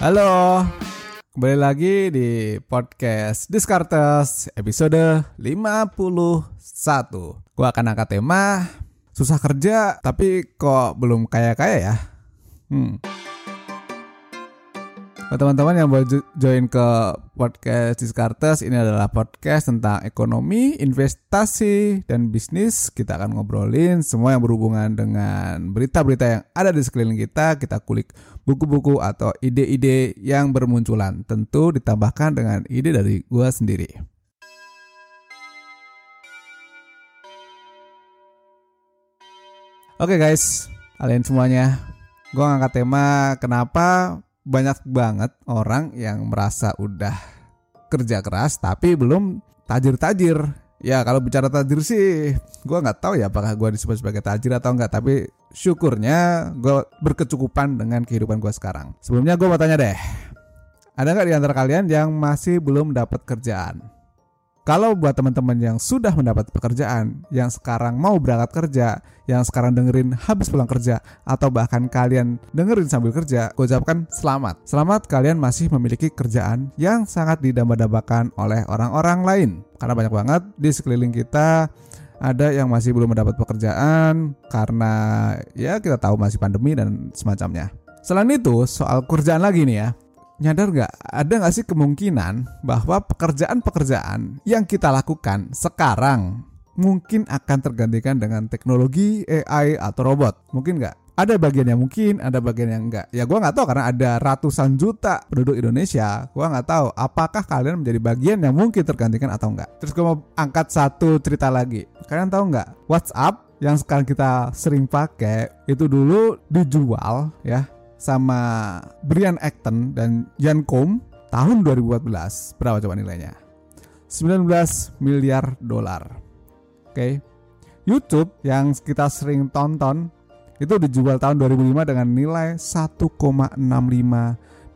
Halo, kembali lagi di podcast Discartes episode 51. Gua akan angkat tema susah kerja tapi kok belum kaya-kaya ya. Hmm. Buat teman-teman yang mau join ke podcast Discartes, ini adalah podcast tentang ekonomi, investasi, dan bisnis. Kita akan ngobrolin semua yang berhubungan dengan berita-berita yang ada di sekeliling kita. Kita kulik buku-buku atau ide-ide yang bermunculan. Tentu ditambahkan dengan ide dari gua sendiri. Oke guys, kalian semuanya, gua ngangkat tema kenapa banyak banget orang yang merasa udah kerja keras tapi belum tajir-tajir. Ya kalau bicara tajir sih, gue nggak tahu ya apakah gue disebut sebagai tajir atau enggak. Tapi syukurnya gue berkecukupan dengan kehidupan gue sekarang. Sebelumnya gue mau tanya deh, ada nggak di antara kalian yang masih belum dapat kerjaan? Kalau buat teman-teman yang sudah mendapat pekerjaan, yang sekarang mau berangkat kerja, yang sekarang dengerin habis pulang kerja, atau bahkan kalian dengerin sambil kerja, gue ucapkan selamat. Selamat kalian masih memiliki kerjaan yang sangat didamba-dambakan oleh orang-orang lain. Karena banyak banget di sekeliling kita ada yang masih belum mendapat pekerjaan karena ya kita tahu masih pandemi dan semacamnya. Selain itu, soal kerjaan lagi nih ya nyadar nggak? Ada nggak sih kemungkinan bahwa pekerjaan-pekerjaan yang kita lakukan sekarang mungkin akan tergantikan dengan teknologi AI atau robot? Mungkin nggak? Ada bagian yang mungkin ada bagian yang enggak ya gue nggak tahu karena ada ratusan juta penduduk Indonesia. Gue nggak tahu apakah kalian menjadi bagian yang mungkin tergantikan atau enggak terus gue mau angkat satu cerita lagi. Kalian tahu nggak? WhatsApp yang sekarang kita sering pakai itu dulu dijual ya sama Brian Acton dan Jan Koum tahun 2014 berapa coba nilainya? 19 miliar dolar. Oke. Okay. YouTube yang kita sering tonton itu dijual tahun 2005 dengan nilai 1,65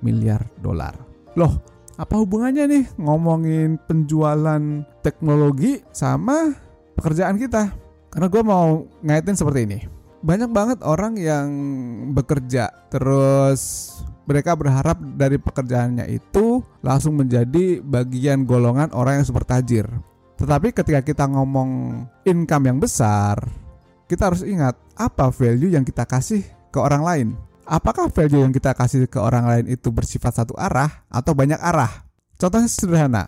miliar dolar. Loh apa hubungannya nih ngomongin penjualan teknologi sama pekerjaan kita? Karena gue mau ngaitin seperti ini banyak banget orang yang bekerja terus mereka berharap dari pekerjaannya itu langsung menjadi bagian golongan orang yang super tajir. Tetapi ketika kita ngomong income yang besar, kita harus ingat apa value yang kita kasih ke orang lain. Apakah value yang kita kasih ke orang lain itu bersifat satu arah atau banyak arah? Contohnya sederhana,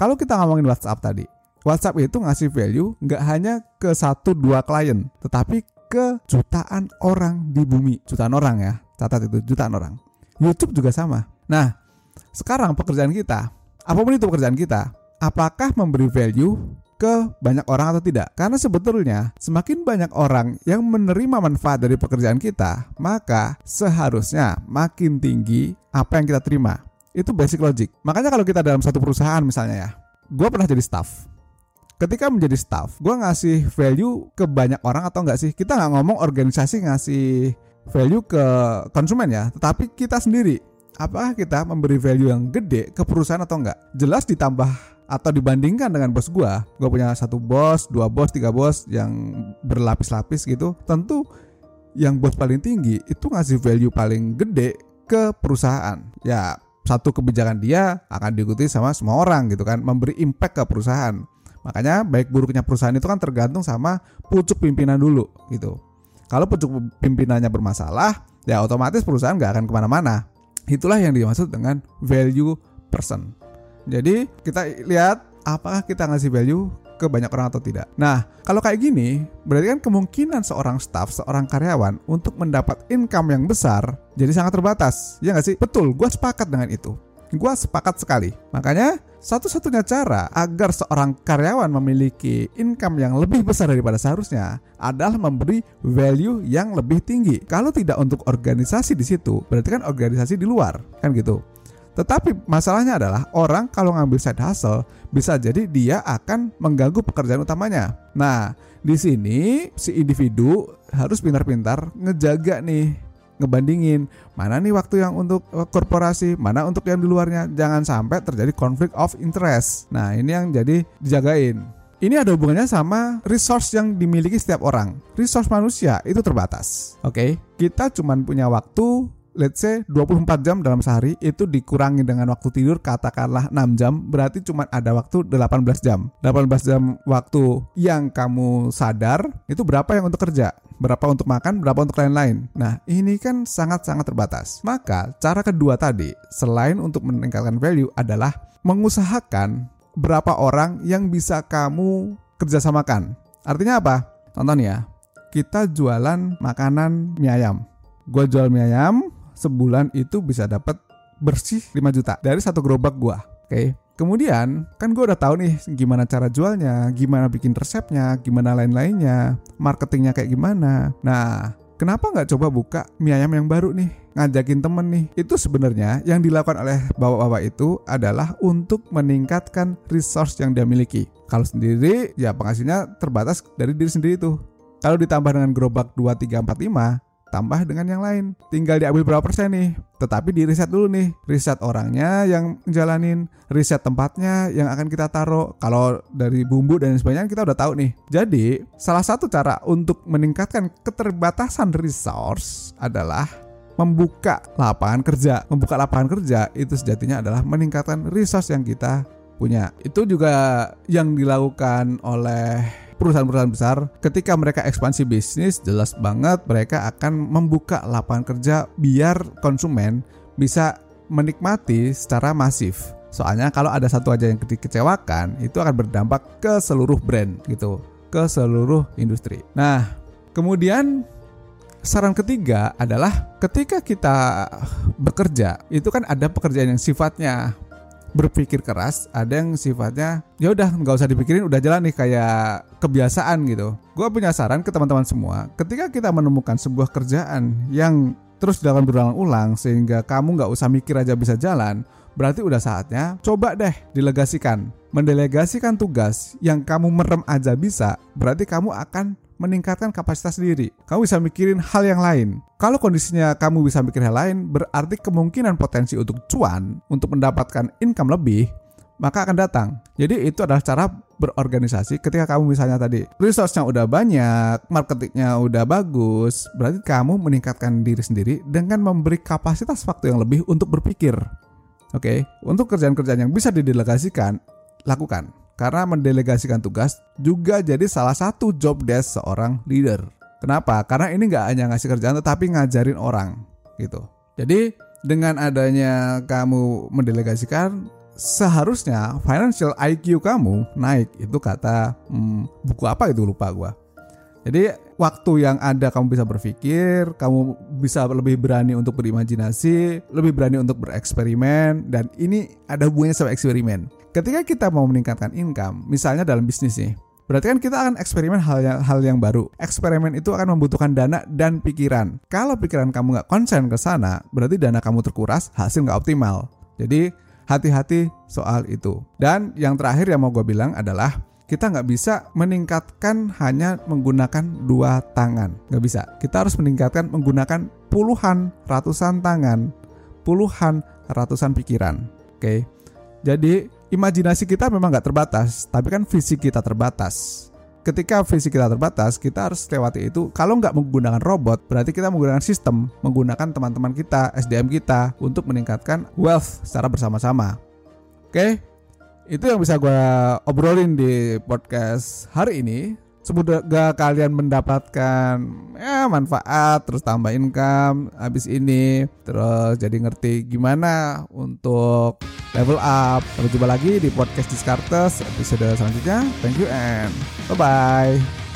kalau kita ngomongin WhatsApp tadi, WhatsApp itu ngasih value nggak hanya ke satu dua klien, tetapi ke jutaan orang di bumi. Jutaan orang ya, catat itu jutaan orang. YouTube juga sama. Nah, sekarang pekerjaan kita, apa pun itu pekerjaan kita, apakah memberi value ke banyak orang atau tidak? Karena sebetulnya semakin banyak orang yang menerima manfaat dari pekerjaan kita, maka seharusnya makin tinggi apa yang kita terima. Itu basic logic. Makanya kalau kita dalam satu perusahaan misalnya ya, gue pernah jadi staff ketika menjadi staff, gue ngasih value ke banyak orang atau enggak sih? Kita nggak ngomong organisasi ngasih value ke konsumen ya, tetapi kita sendiri. Apakah kita memberi value yang gede ke perusahaan atau enggak? Jelas ditambah atau dibandingkan dengan bos gue, gue punya satu bos, dua bos, tiga bos yang berlapis-lapis gitu. Tentu yang bos paling tinggi itu ngasih value paling gede ke perusahaan. Ya satu kebijakan dia akan diikuti sama semua orang gitu kan, memberi impact ke perusahaan. Makanya baik buruknya perusahaan itu kan tergantung sama pucuk pimpinan dulu gitu. Kalau pucuk pimpinannya bermasalah, ya otomatis perusahaan nggak akan ke mana-mana. Itulah yang dimaksud dengan value person. Jadi kita lihat apakah kita ngasih value ke banyak orang atau tidak. Nah, kalau kayak gini, berarti kan kemungkinan seorang staff, seorang karyawan untuk mendapat income yang besar jadi sangat terbatas. Ya nggak sih? Betul, gue sepakat dengan itu. Gue sepakat sekali. Makanya satu-satunya cara agar seorang karyawan memiliki income yang lebih besar daripada seharusnya adalah memberi value yang lebih tinggi. Kalau tidak untuk organisasi di situ, berarti kan organisasi di luar, kan gitu. Tetapi masalahnya adalah orang kalau ngambil side hustle bisa jadi dia akan mengganggu pekerjaan utamanya. Nah, di sini si individu harus pintar-pintar ngejaga nih ngebandingin mana nih waktu yang untuk eh, korporasi, mana untuk yang di luarnya. Jangan sampai terjadi konflik of interest. Nah, ini yang jadi dijagain. Ini ada hubungannya sama resource yang dimiliki setiap orang. Resource manusia itu terbatas. Oke, okay? kita cuma punya waktu let's say 24 jam dalam sehari itu dikurangi dengan waktu tidur katakanlah 6 jam berarti cuma ada waktu 18 jam 18 jam waktu yang kamu sadar itu berapa yang untuk kerja berapa untuk makan, berapa untuk lain-lain. Nah, ini kan sangat-sangat terbatas. Maka, cara kedua tadi, selain untuk meningkatkan value adalah mengusahakan berapa orang yang bisa kamu kerjasamakan. Artinya apa? Tonton ya, kita jualan makanan mie ayam. Gue jual mie ayam, sebulan itu bisa dapat bersih 5 juta dari satu gerobak gua. Oke. Okay. Kemudian kan gue udah tahu nih gimana cara jualnya, gimana bikin resepnya, gimana lain-lainnya, marketingnya kayak gimana. Nah, kenapa nggak coba buka mie ayam yang baru nih? Ngajakin temen nih. Itu sebenarnya yang dilakukan oleh bapak-bapak itu adalah untuk meningkatkan resource yang dia miliki. Kalau sendiri, ya penghasilnya terbatas dari diri sendiri tuh. Kalau ditambah dengan gerobak 2, 3, 4, 5, tambah dengan yang lain. Tinggal diambil berapa persen nih. Tetapi di riset dulu nih. Riset orangnya yang jalanin, riset tempatnya yang akan kita taruh. Kalau dari bumbu dan sebagainya kita udah tahu nih. Jadi, salah satu cara untuk meningkatkan keterbatasan resource adalah membuka lapangan kerja. Membuka lapangan kerja itu sejatinya adalah meningkatkan resource yang kita punya. Itu juga yang dilakukan oleh perusahaan-perusahaan besar ketika mereka ekspansi bisnis jelas banget mereka akan membuka lapangan kerja biar konsumen bisa menikmati secara masif. Soalnya kalau ada satu aja yang dikecewakan, itu akan berdampak ke seluruh brand gitu, ke seluruh industri. Nah, kemudian saran ketiga adalah ketika kita bekerja, itu kan ada pekerjaan yang sifatnya berpikir keras, ada yang sifatnya ya udah nggak usah dipikirin, udah jalan nih kayak kebiasaan gitu. Gue punya saran ke teman-teman semua, ketika kita menemukan sebuah kerjaan yang terus dilakukan berulang-ulang sehingga kamu nggak usah mikir aja bisa jalan, berarti udah saatnya coba deh dilegasikan. Mendelegasikan tugas yang kamu merem aja bisa, berarti kamu akan meningkatkan kapasitas diri. Kamu bisa mikirin hal yang lain. Kalau kondisinya kamu bisa mikir hal lain, berarti kemungkinan potensi untuk cuan, untuk mendapatkan income lebih, maka akan datang. Jadi itu adalah cara berorganisasi ketika kamu misalnya tadi resource-nya udah banyak, marketingnya udah bagus, berarti kamu meningkatkan diri sendiri dengan memberi kapasitas waktu yang lebih untuk berpikir. Oke, okay? untuk kerjaan-kerjaan yang bisa didelegasikan, lakukan. Karena mendelegasikan tugas juga jadi salah satu job desk seorang leader. Kenapa? Karena ini nggak hanya ngasih kerjaan tetapi ngajarin orang gitu. Jadi dengan adanya kamu mendelegasikan seharusnya financial IQ kamu naik itu kata hmm, buku apa itu lupa gua. Jadi waktu yang ada kamu bisa berpikir, kamu bisa lebih berani untuk berimajinasi, lebih berani untuk bereksperimen dan ini ada hubungannya sama eksperimen. Ketika kita mau meningkatkan income, misalnya dalam bisnis nih, Berarti kan kita akan eksperimen hal yang, hal yang baru. Eksperimen itu akan membutuhkan dana dan pikiran. Kalau pikiran kamu nggak konsen ke sana, berarti dana kamu terkuras, hasil nggak optimal. Jadi hati-hati soal itu. Dan yang terakhir yang mau gue bilang adalah kita nggak bisa meningkatkan hanya menggunakan dua tangan. Nggak bisa. Kita harus meningkatkan menggunakan puluhan, ratusan tangan, puluhan, ratusan pikiran. Oke. Jadi imajinasi kita memang nggak terbatas, tapi kan fisik kita terbatas. Ketika fisik kita terbatas, kita harus lewati itu. Kalau nggak menggunakan robot, berarti kita menggunakan sistem, menggunakan teman-teman kita, SDM kita untuk meningkatkan wealth secara bersama-sama. Oke, itu yang bisa gue obrolin di podcast hari ini semoga kalian mendapatkan ya manfaat terus tambah income habis ini. Terus jadi ngerti gimana untuk level up. Sampai jumpa lagi di podcast Discartes episode selanjutnya. Thank you and bye bye